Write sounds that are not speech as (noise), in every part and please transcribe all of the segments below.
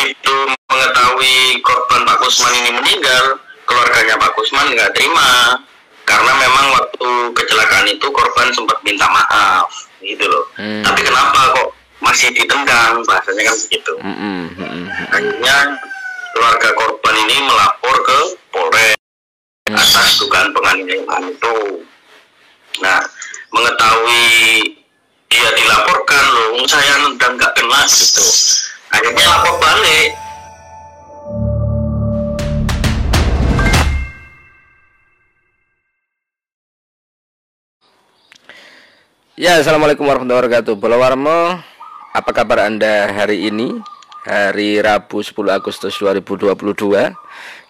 begitu mengetahui korban Pak Kusman ini meninggal, keluarganya Pak Kusman nggak terima karena memang waktu kecelakaan itu korban sempat minta maaf gitu loh. Hmm. Tapi kenapa kok masih ditendang bahasanya kan begitu. Mm, mm, mm, mm. Akhirnya keluarga korban ini melapor ke Polres atas dugaan penganiayaan itu. Nah, mengetahui dia dilaporkan loh, saya nendang nggak kena gitu. Akhirnya lapor balik. Ya, Assalamualaikum warahmatullahi wabarakatuh. Pulau Warmo, apa kabar Anda hari ini? Hari Rabu 10 Agustus 2022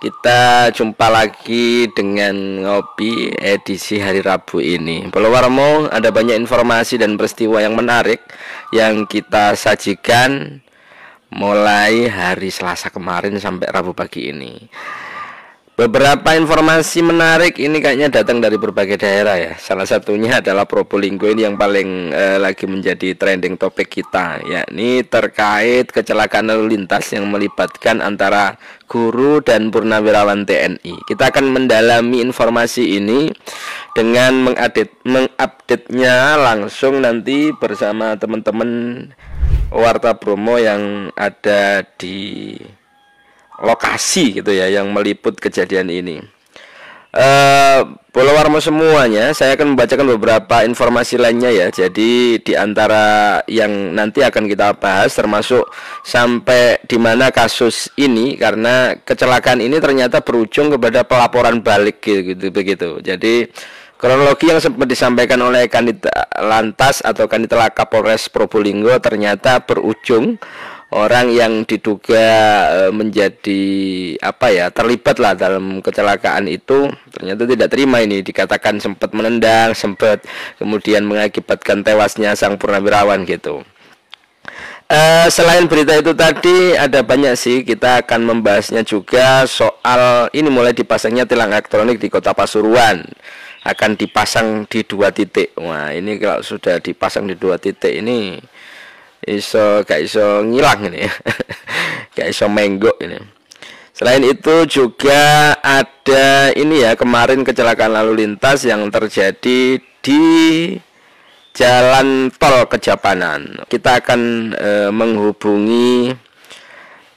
Kita jumpa lagi dengan Ngopi edisi hari Rabu ini Pulau Warmo, ada banyak informasi dan peristiwa yang menarik Yang kita sajikan mulai hari Selasa kemarin sampai Rabu pagi ini Beberapa informasi menarik ini kayaknya datang dari berbagai daerah ya. Salah satunya adalah Probolinggo ini yang paling eh, lagi menjadi trending topik kita, yakni terkait kecelakaan lalu lintas yang melibatkan antara guru dan purnawirawan TNI. Kita akan mendalami informasi ini dengan mengupdate mengupdate-nya langsung nanti bersama teman-teman Warta Bromo yang ada di lokasi gitu ya yang meliput kejadian ini. Eh, Pulau Warmo semuanya, saya akan membacakan beberapa informasi lainnya ya. Jadi di antara yang nanti akan kita bahas termasuk sampai di mana kasus ini karena kecelakaan ini ternyata berujung kepada pelaporan balik gitu, gitu begitu. Jadi kronologi yang sempat disampaikan oleh Kanit Lantas atau Kanit Laka Polres Probolinggo ternyata berujung orang yang diduga e, menjadi apa ya terlibat lah dalam kecelakaan itu ternyata tidak terima ini. Dikatakan sempat menendang sempat kemudian mengakibatkan tewasnya sang purnawirawan gitu. E, selain berita itu tadi ada banyak sih. Kita akan membahasnya juga soal ini mulai dipasangnya tilang elektronik di kota Pasuruan akan dipasang di dua titik. Wah ini kalau sudah dipasang di dua titik ini iso gak iso ngilang ini. (laughs) Gak iso menggok ini. Selain itu juga ada ini ya kemarin kecelakaan lalu lintas yang terjadi di jalan tol Kejapanan. Kita akan e, menghubungi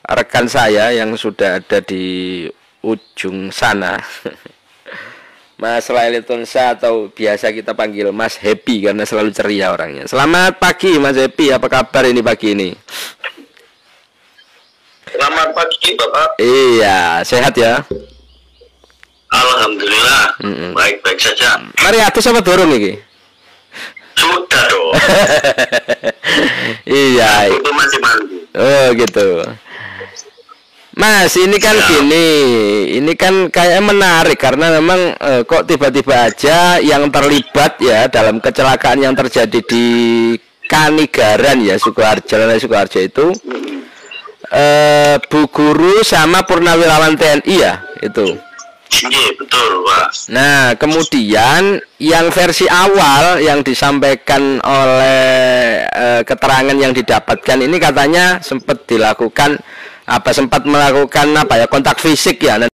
rekan saya yang sudah ada di ujung sana (laughs) Mas Laili Tunsa atau biasa kita panggil Mas Happy karena selalu ceria orangnya. Selamat pagi Mas Happy, apa kabar ini pagi ini? Selamat pagi Bapak. Iya, sehat ya? Alhamdulillah, Mm -mm. baik-baik saja. Mari atus apa turun nih? Sudah dong, (laughs) iya. itu masih mandi. Oh gitu. Mas, ini kan Ya. gini, ini kan kayak menarik karena memang eh, kok tiba-tiba aja yang terlibat ya dalam kecelakaan yang terjadi di Kanigaran ya Sukoharjo, Jalan Sukoharjo itu eh Bu Guru sama Purnawirawan TNI ya itu. Iya betul Pak. Nah, kemudian yang versi awal yang disampaikan oleh eh, keterangan yang didapatkan ini katanya sempat dilakukan apa sempat melakukan apa ya kontak fisik ya dan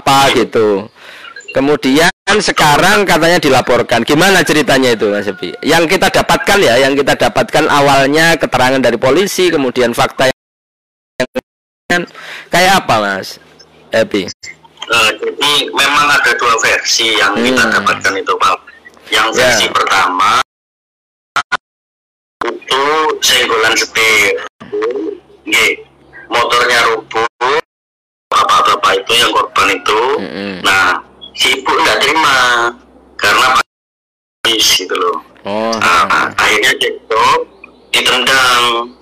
apa gitu. Kemudian sekarang katanya dilaporkan. Gimana ceritanya itu Mas Ebi? Yang kita dapatkan ya, yang kita dapatkan awalnya keterangan dari polisi, kemudian fakta yang kayak apa Mas Ebi? Eh, jadi memang ada dua versi yang kita Hmm. dapatkan itu Pak. Yang Ya. versi pertama itu senggolan setir. Nggih, motornya rubuh. Bapak-bapak itu yang korban itu. Mm-mm. Nah, si ibu nggak terima karena habis gitu loh. Oh, Nah, akhirnya cekcok, ditendang.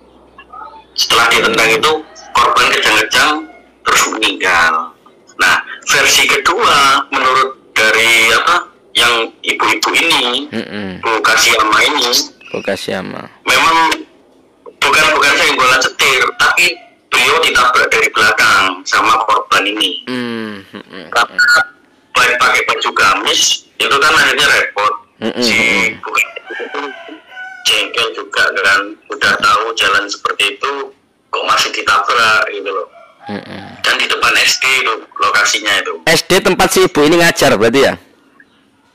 Setelah ditendang itu korban kejang-kejang terus meninggal. Nah, versi kedua menurut dari apa yang ibu-ibu ini, Mm-mm. Bu Kasiyama ini, Bokasiama. memang bukan bukan senggolan setir, tapi beliau ditabrak dari belakang sama korban ini. Hmm. Karena baik pakai baju gamis itu kan akhirnya repot. Mm-mm. Si bukan jengkel juga kan udah tahu jalan seperti itu kok masih ditabrak gitu loh dan di depan SD itu lokasinya itu SD tempat si ibu ini ngajar berarti ya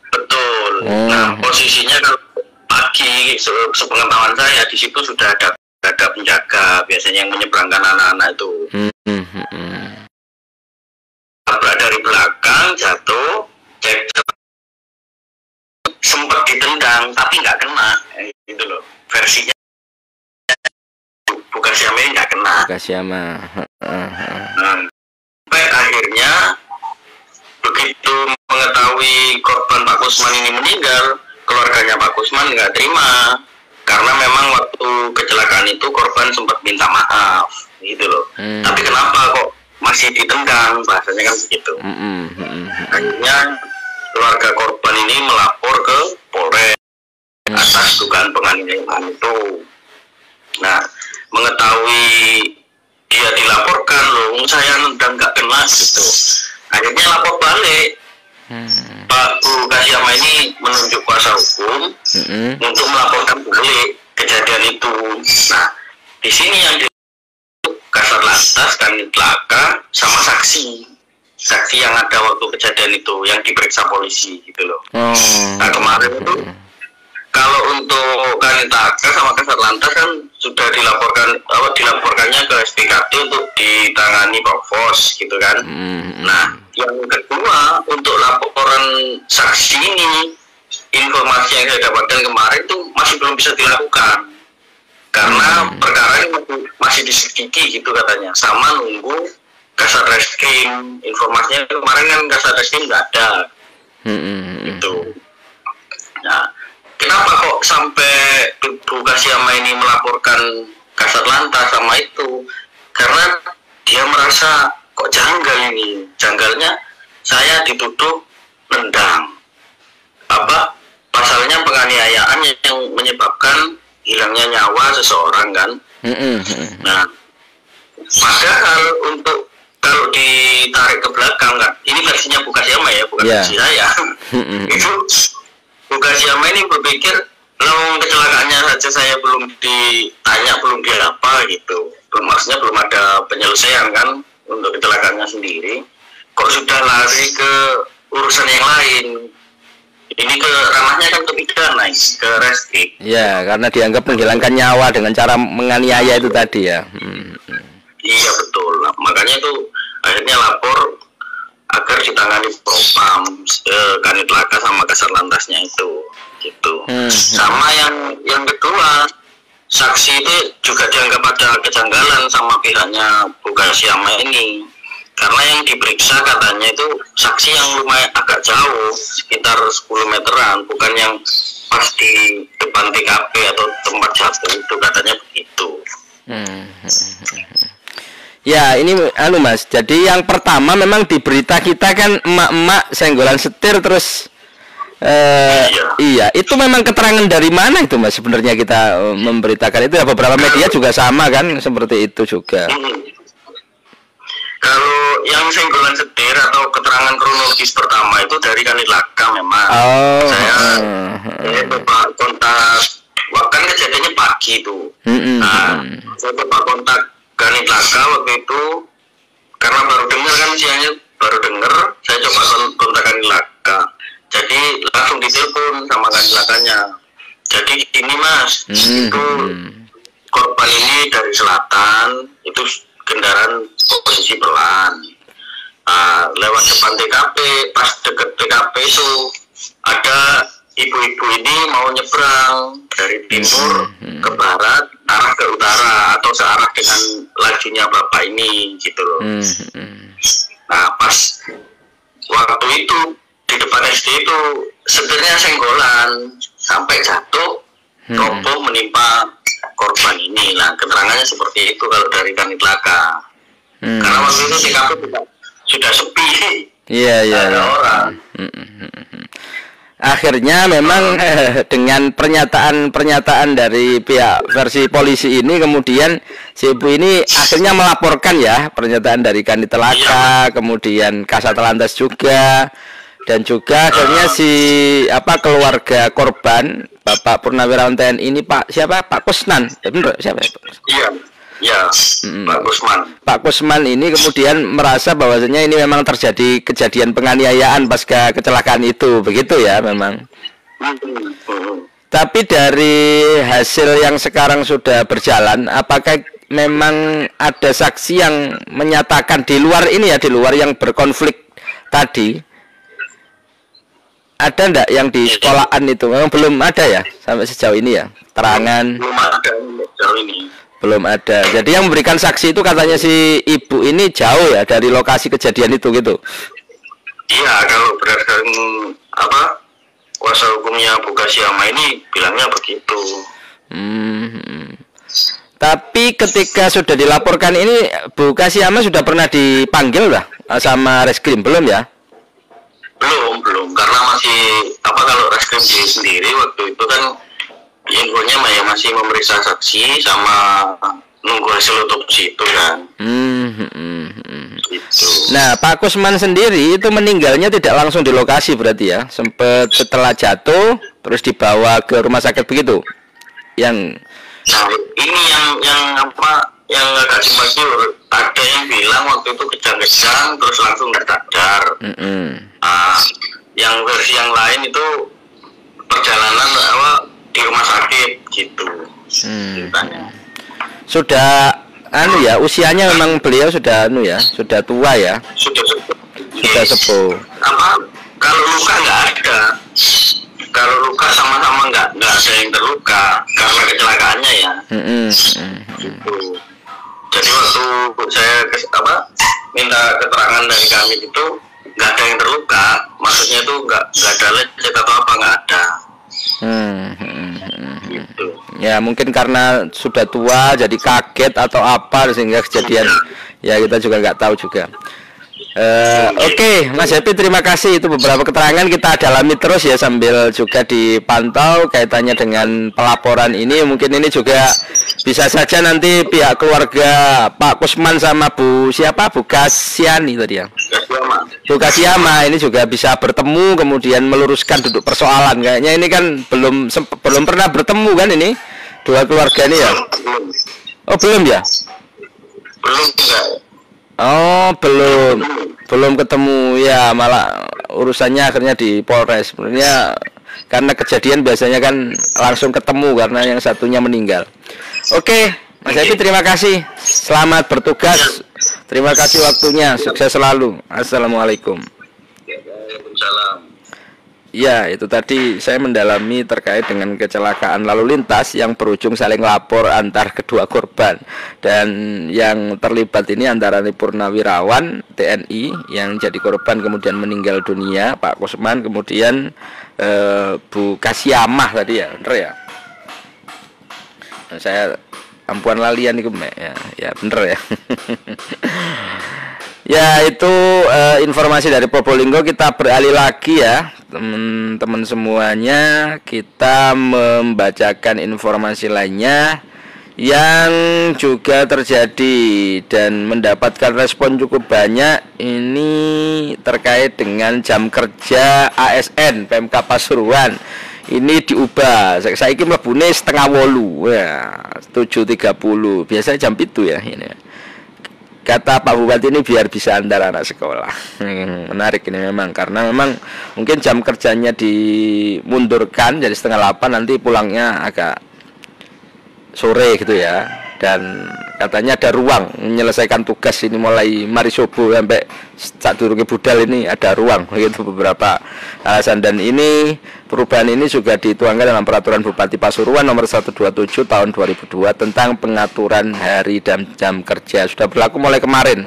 betul Oh. nah posisinya kalau pagi se- sepengetahuan saya di situ sudah ada ada penjaga biasanya yang menyeberangkan anak-anak itu. Hmm, hmm, hmm, dari belakang jatuh cek sempat ditendang tapi nggak kena. Eh, gitu loh. Versinya bukan siapa ini nggak kena. Heeh, heeh. Nah, sampai akhirnya begitu mengetahui korban Pak Kusman ini meninggal, keluarganya Pak Kusman nggak terima karena memang waktu kecelakaan itu korban sempat minta maaf, gitu loh. Hmm. Tapi kenapa kok masih ditendang? Bahasanya kan begitu. Hmm, hmm, hmm, hmm. Akhirnya keluarga korban ini melapor ke Polres atas dugaan penganiayaan itu. Nah, mengetahui dia dilaporkan loh, saya nendang nggak kena gitu. Akhirnya lapor balik. Hmm, Pak Bu Kasyama ini menunjuk kuasa hukum hmm, hmm. untuk melaporkan balik kejadian itu. Nah, di sini yang di kasar lantas kan laka sama saksi saksi yang ada waktu kejadian itu yang diperiksa polisi gitu loh. Oh. Nah kemarin itu kalau untuk Kanitaka sama Kasat Lantas kan sudah dilaporkan apa dilaporkannya ke SPKT untuk ditangani Provos gitu kan. Hmm, hmm. Nah yang kedua untuk laporan saksi ini informasi yang saya dapatkan kemarin itu masih belum bisa dilakukan karena perkara ini masih, masih diselidiki gitu katanya sama nunggu kasat reskrim informasinya kemarin kan kasat reskrim nggak ada Hmm, hmm, hmm. gitu. Nah, kenapa kok sampai Bu Kasyama ini melaporkan kasat lantas sama itu? Karena dia merasa kok janggal ini. Janggalnya saya dituduh nendang. Apa? Pasalnya penganiayaan yang menyebabkan hilangnya nyawa seseorang kan. Nah, padahal untuk kalau ditarik ke belakang kan, ini versinya bukan siapa ya, bukan Ya. versi saya. Itu bukan siapa ini berpikir, kalau kecelakaannya saja saya belum ditanya, belum diapa gitu. Belum maksudnya belum ada penyelesaian kan untuk kecelakaannya sendiri. Kok sudah lari ke urusan yang lain? Ini ke ranahnya kan ke pidana, ke reskrim. Ya, karena dianggap menghilangkan nyawa dengan cara menganiaya itu tadi ya. Hmm, hmm. Iya betul. Nah, makanya tuh akhirnya lapor agar ditangani propam eh, kanit laka sama kasar lantasnya itu gitu. Hmm. Sama yang yang kedua saksi itu juga dianggap ada kejanggalan sama pihaknya bukan siapa ini karena yang diperiksa katanya itu saksi yang lumayan agak jauh sekitar 10 meteran bukan yang pas di depan TKP atau tempat jatuh itu katanya begitu Hmm, hmm, hmm, hmm. Ya ini anu mas Jadi yang pertama memang di berita kita kan Emak-emak senggolan setir terus eh Iya. Iya itu memang keterangan dari mana itu mas Sebenarnya kita eh, memberitakan itu ya Beberapa media juga sama kan Seperti itu juga Hmm. Kalau yang senggolan setir atau keterangan kronologis pertama itu dari Kanit Laka memang. Oh Saya, hmm, saya coba kontak, kan kejadiannya pagi itu. hmm, hmm, Nah, hmm. saya coba kontak Kanit Laka waktu itu karena baru dengar kan siangnya baru dengar, saya coba kon- kontak Laka. Jadi langsung ditelepon sama Kanit Lakanya. Jadi ini mas, Hmm, itu hmm. korban ini dari selatan itu kendaraan posisi pelan Ah, lewat depan TKP pas deket TKP itu ada ibu-ibu ini mau nyebrang dari timur ke barat arah ke utara atau searah dengan lajunya bapak ini gitu loh Hmm, hmm. nah pas waktu itu di depan SD itu sebenarnya senggolan sampai jatuh Hmm. roboh menimpa korban ini nah keterangannya seperti itu kalau dari kanit laka Hmm. karena waktu itu TKP sudah, sudah sepi Iya iya. ada iya. orang hmm, hmm, hmm. Akhirnya memang eh, dengan pernyataan-pernyataan dari pihak versi polisi ini kemudian si ibu ini akhirnya melaporkan ya pernyataan dari Kanit Telaka, kemudian Kasat Lantas juga dan juga akhirnya si apa keluarga korban Bapak Purnawirawan TNI ini Pak siapa? Pak Kusnan. Bener siapa? Ya? iya Ya, Mm-mm. Pak Kusman. Pak Kusman ini kemudian merasa bahwasanya ini memang terjadi kejadian penganiayaan pasca kecelakaan itu, begitu ya memang. Hmm. Tapi dari hasil yang sekarang sudah berjalan, apakah memang ada saksi yang menyatakan di luar ini ya, di luar yang berkonflik tadi, ada enggak yang di sekolahan itu? Memang belum ada ya sampai sejauh ini ya, terangan Belum ada jauh ini. Belum ada. Jadi yang memberikan saksi itu katanya si ibu ini jauh ya dari lokasi kejadian itu gitu. Iya, kalau berdasarkan apa kuasa hukumnya Bu Kasyama ini bilangnya begitu. Hmm. Tapi ketika sudah dilaporkan ini Bu Kasiyama sudah pernah dipanggil lah sama reskrim belum ya? Belum, belum. Karena masih apa kalau reskrim diri sendiri waktu itu kan infonya ya masih memeriksa saksi sama nunggu hasil otopsi itu kan. Hmm, hmm, hmm, hmm. Gitu. Nah, Pak Kusman sendiri itu meninggalnya tidak langsung di lokasi berarti ya? Sempat setelah jatuh terus dibawa ke rumah sakit begitu? Yang Nah, ini yang yang apa yang agak simpang siur. Ada yang bilang waktu itu kejang-kejang terus langsung nggak sadar. mm, mm. Ah, yang versi yang lain itu perjalanan apa di rumah sakit gitu. Hmm. Ceritanya. sudah anu ya usianya memang beliau sudah anu ya sudah tua ya Sudah sepuh. sudah sepuh Apa kalau luka nggak ada. Kalau luka sama-sama nggak nggak ada yang terluka karena kecelakaannya ya. Mm, mm, mm, mm. gitu. Jadi waktu saya apa minta keterangan dari kami itu nggak ada yang terluka, maksudnya itu nggak nggak ada lecet atau apa nggak ada. Hmm. Gitu. ya mungkin karena sudah tua jadi kaget atau apa sehingga kejadian ya kita juga nggak tahu juga Eh, Oke, Mas Happy, terima kasih itu beberapa keterangan kita dalami terus ya sambil juga dipantau kaitannya dengan pelaporan ini. Mungkin ini juga bisa saja nanti pihak keluarga Pak Kusman sama Bu siapa Bu Kasiani tadi ya. Bu Kasiyama ini juga bisa bertemu kemudian meluruskan duduk persoalan. Kayaknya ini kan belum belum pernah bertemu kan ini dua keluarga ini ya. Oh belum ya? belum enggak. Oh belum belum ketemu ya malah urusannya akhirnya di Polres. Sebenarnya karena kejadian biasanya kan langsung ketemu karena yang satunya meninggal. Oke, Mas Evi terima kasih. Selamat bertugas. Terima kasih waktunya. Sukses selalu. Assalamualaikum. Ya, itu tadi saya mendalami terkait dengan kecelakaan lalu lintas yang berujung saling lapor antar kedua korban dan yang terlibat ini antara Purnawirawan TNI yang jadi korban kemudian meninggal dunia Pak Kusman kemudian eh, Bu Kasyamah tadi ya, bener ya? Nah, saya ampuan lalian itu ya, ya bener ya. (laughs) Ya itu eh, informasi dari Probolinggo. Kita beralih lagi ya teman-teman semuanya. Kita membacakan informasi lainnya yang juga terjadi dan mendapatkan respon cukup banyak. Ini terkait dengan jam kerja ASN PMK Pasuruan. Ini diubah. Saya saya mlebune setengah wolu. Ya 7.30 biasanya jam itu ya ini kata Pak Bupati ini biar bisa antar anak sekolah. Hmm, menarik ini memang karena memang mungkin jam kerjanya dimundurkan jadi setengah delapan nanti pulangnya agak sore gitu ya dan katanya ada ruang menyelesaikan tugas ini mulai mari subuh sampai saat durungi budal ini ada ruang begitu (laughs) beberapa alasan. Dan ini perubahan ini juga dituangkan dalam peraturan Bupati Pasuruan nomor 127 tahun 2002 tentang pengaturan hari dan jam kerja. Sudah berlaku mulai kemarin.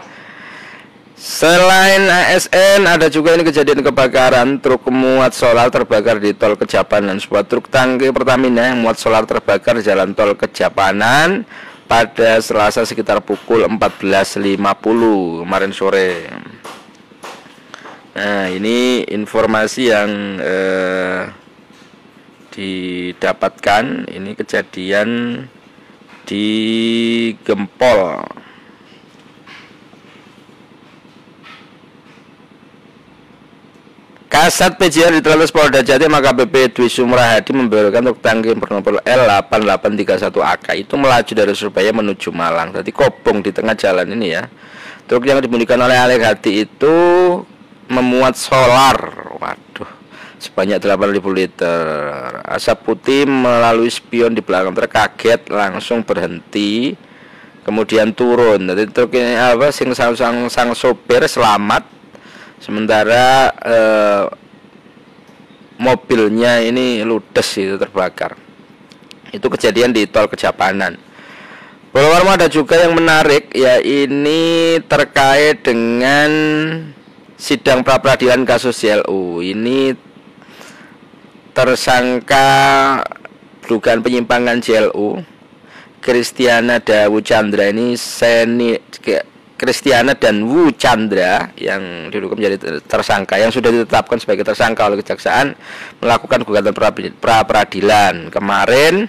Selain ASN ada juga ini kejadian kebakaran truk muat solar terbakar di tol Kejapanan sebuah truk tangki Pertamina yang muat solar terbakar di jalan tol Kejapanan pada Selasa sekitar pukul 14.50 kemarin sore. Nah ini informasi yang eh, didapatkan ini kejadian di Gempol. Kasat PJR di Telantas Polda Jatim BP Dwi Sumrahadi membeberkan untuk tangki bernomor L8831AK itu melaju dari Surabaya menuju Malang. Jadi kobong di tengah jalan ini ya. Truk yang dimundikan oleh Alek Hati itu memuat solar. Waduh, sebanyak 8000 liter. Asap putih melalui spion di belakang terkaget langsung berhenti kemudian turun. Jadi truk ini apa sing sang, sang, sang sopir selamat sementara eh, mobilnya ini ludes itu terbakar. Itu kejadian di tol Kejapanan. Bahwa ada juga yang menarik ya ini terkait dengan sidang pra peradilan kasus CLU ini tersangka dugaan penyimpangan CLU Kristiana Dawu Chandra ini seni Kristiana dan Wu Chandra yang diduga menjadi tersangka yang sudah ditetapkan sebagai tersangka oleh kejaksaan melakukan gugatan pra peradilan kemarin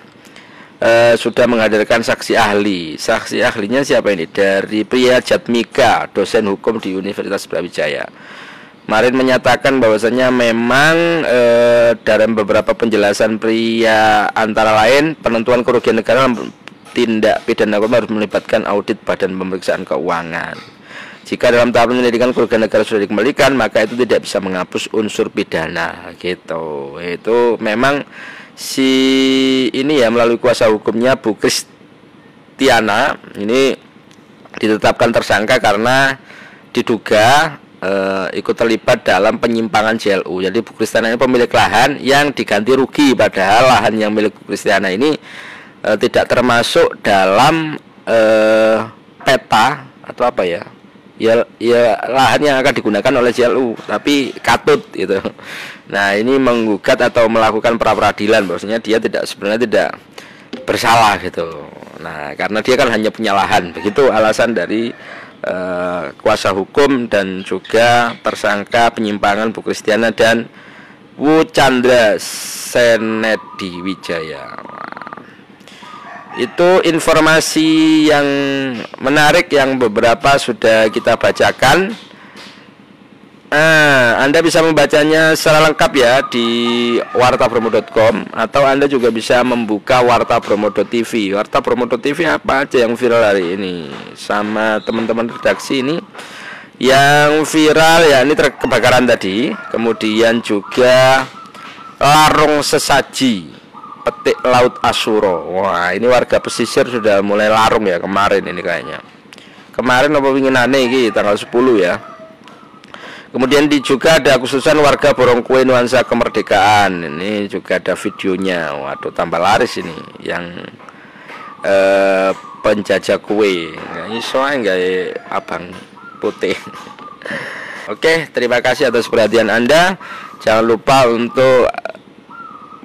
eh, sudah menghadirkan saksi ahli. Saksi ahlinya siapa ini? Dari pria Jatmika dosen hukum di Universitas Brawijaya. Kemarin menyatakan bahwasanya memang eh, dalam beberapa penjelasan pria antara lain penentuan kerugian negara tindak pidana hukum harus melibatkan audit badan pemeriksaan keuangan. Jika dalam tahap penyelidikan kerugian negara sudah dikembalikan, maka itu tidak bisa menghapus unsur pidana gitu. Itu memang si ini ya melalui kuasa hukumnya Bu Kristiana ini ditetapkan tersangka karena diduga e, ikut terlibat dalam penyimpangan JLU. Jadi Bu Kristiana ini pemilik lahan yang diganti rugi padahal lahan yang milik Bu Kristiana ini e, tidak termasuk dalam e, peta atau apa ya? Ya ya lahan yang akan digunakan oleh JLU tapi katut gitu. Nah ini menggugat atau melakukan pra peradilan bahwasanya dia tidak sebenarnya tidak bersalah gitu. Nah karena dia kan hanya punya lahan begitu alasan dari e, kuasa hukum dan juga tersangka penyimpangan Bu Kristiana dan Wu Chandra Senedi Wijaya itu informasi yang menarik yang beberapa sudah kita bacakan. Nah, Anda bisa membacanya secara lengkap ya di wartabromo.com atau Anda juga bisa membuka wartabromo.tv. Wartabromo.tv apa aja yang viral hari ini sama teman-teman redaksi ini. Yang viral ya ini kebakaran tadi, kemudian juga larung sesaji petik laut Asuro. Wah, ini warga pesisir sudah mulai larung ya kemarin ini kayaknya. Kemarin apa aneh ini tanggal 10 ya. Kemudian di juga ada khususan warga Borong Kue nuansa kemerdekaan. Ini juga ada videonya. Waduh, tambah laris ini yang eh, penjajah kue. Ini soalnya enggak ya, abang putih. (laughs) Oke, terima kasih atas perhatian Anda. Jangan lupa untuk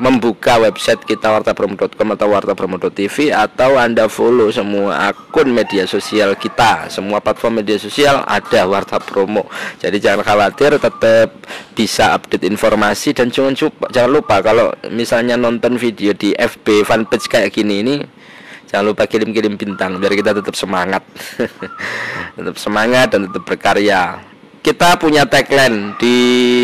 membuka website kita wartabromo.com atau wartabromo.tv atau Anda follow semua akun media sosial kita, semua platform media sosial ada Warta Promo. Jadi jangan khawatir, tetap bisa update informasi dan jangan lupa, jangan lupa kalau misalnya nonton video di FB fanpage kayak gini ini jangan lupa kirim-kirim bintang biar kita tetap semangat. (laughs) tetap semangat dan tetap berkarya kita punya tagline di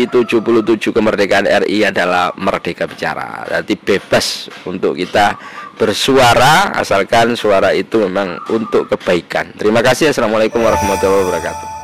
77 kemerdekaan RI adalah merdeka bicara. Jadi bebas untuk kita bersuara asalkan suara itu memang untuk kebaikan. Terima kasih. Assalamualaikum warahmatullahi wabarakatuh.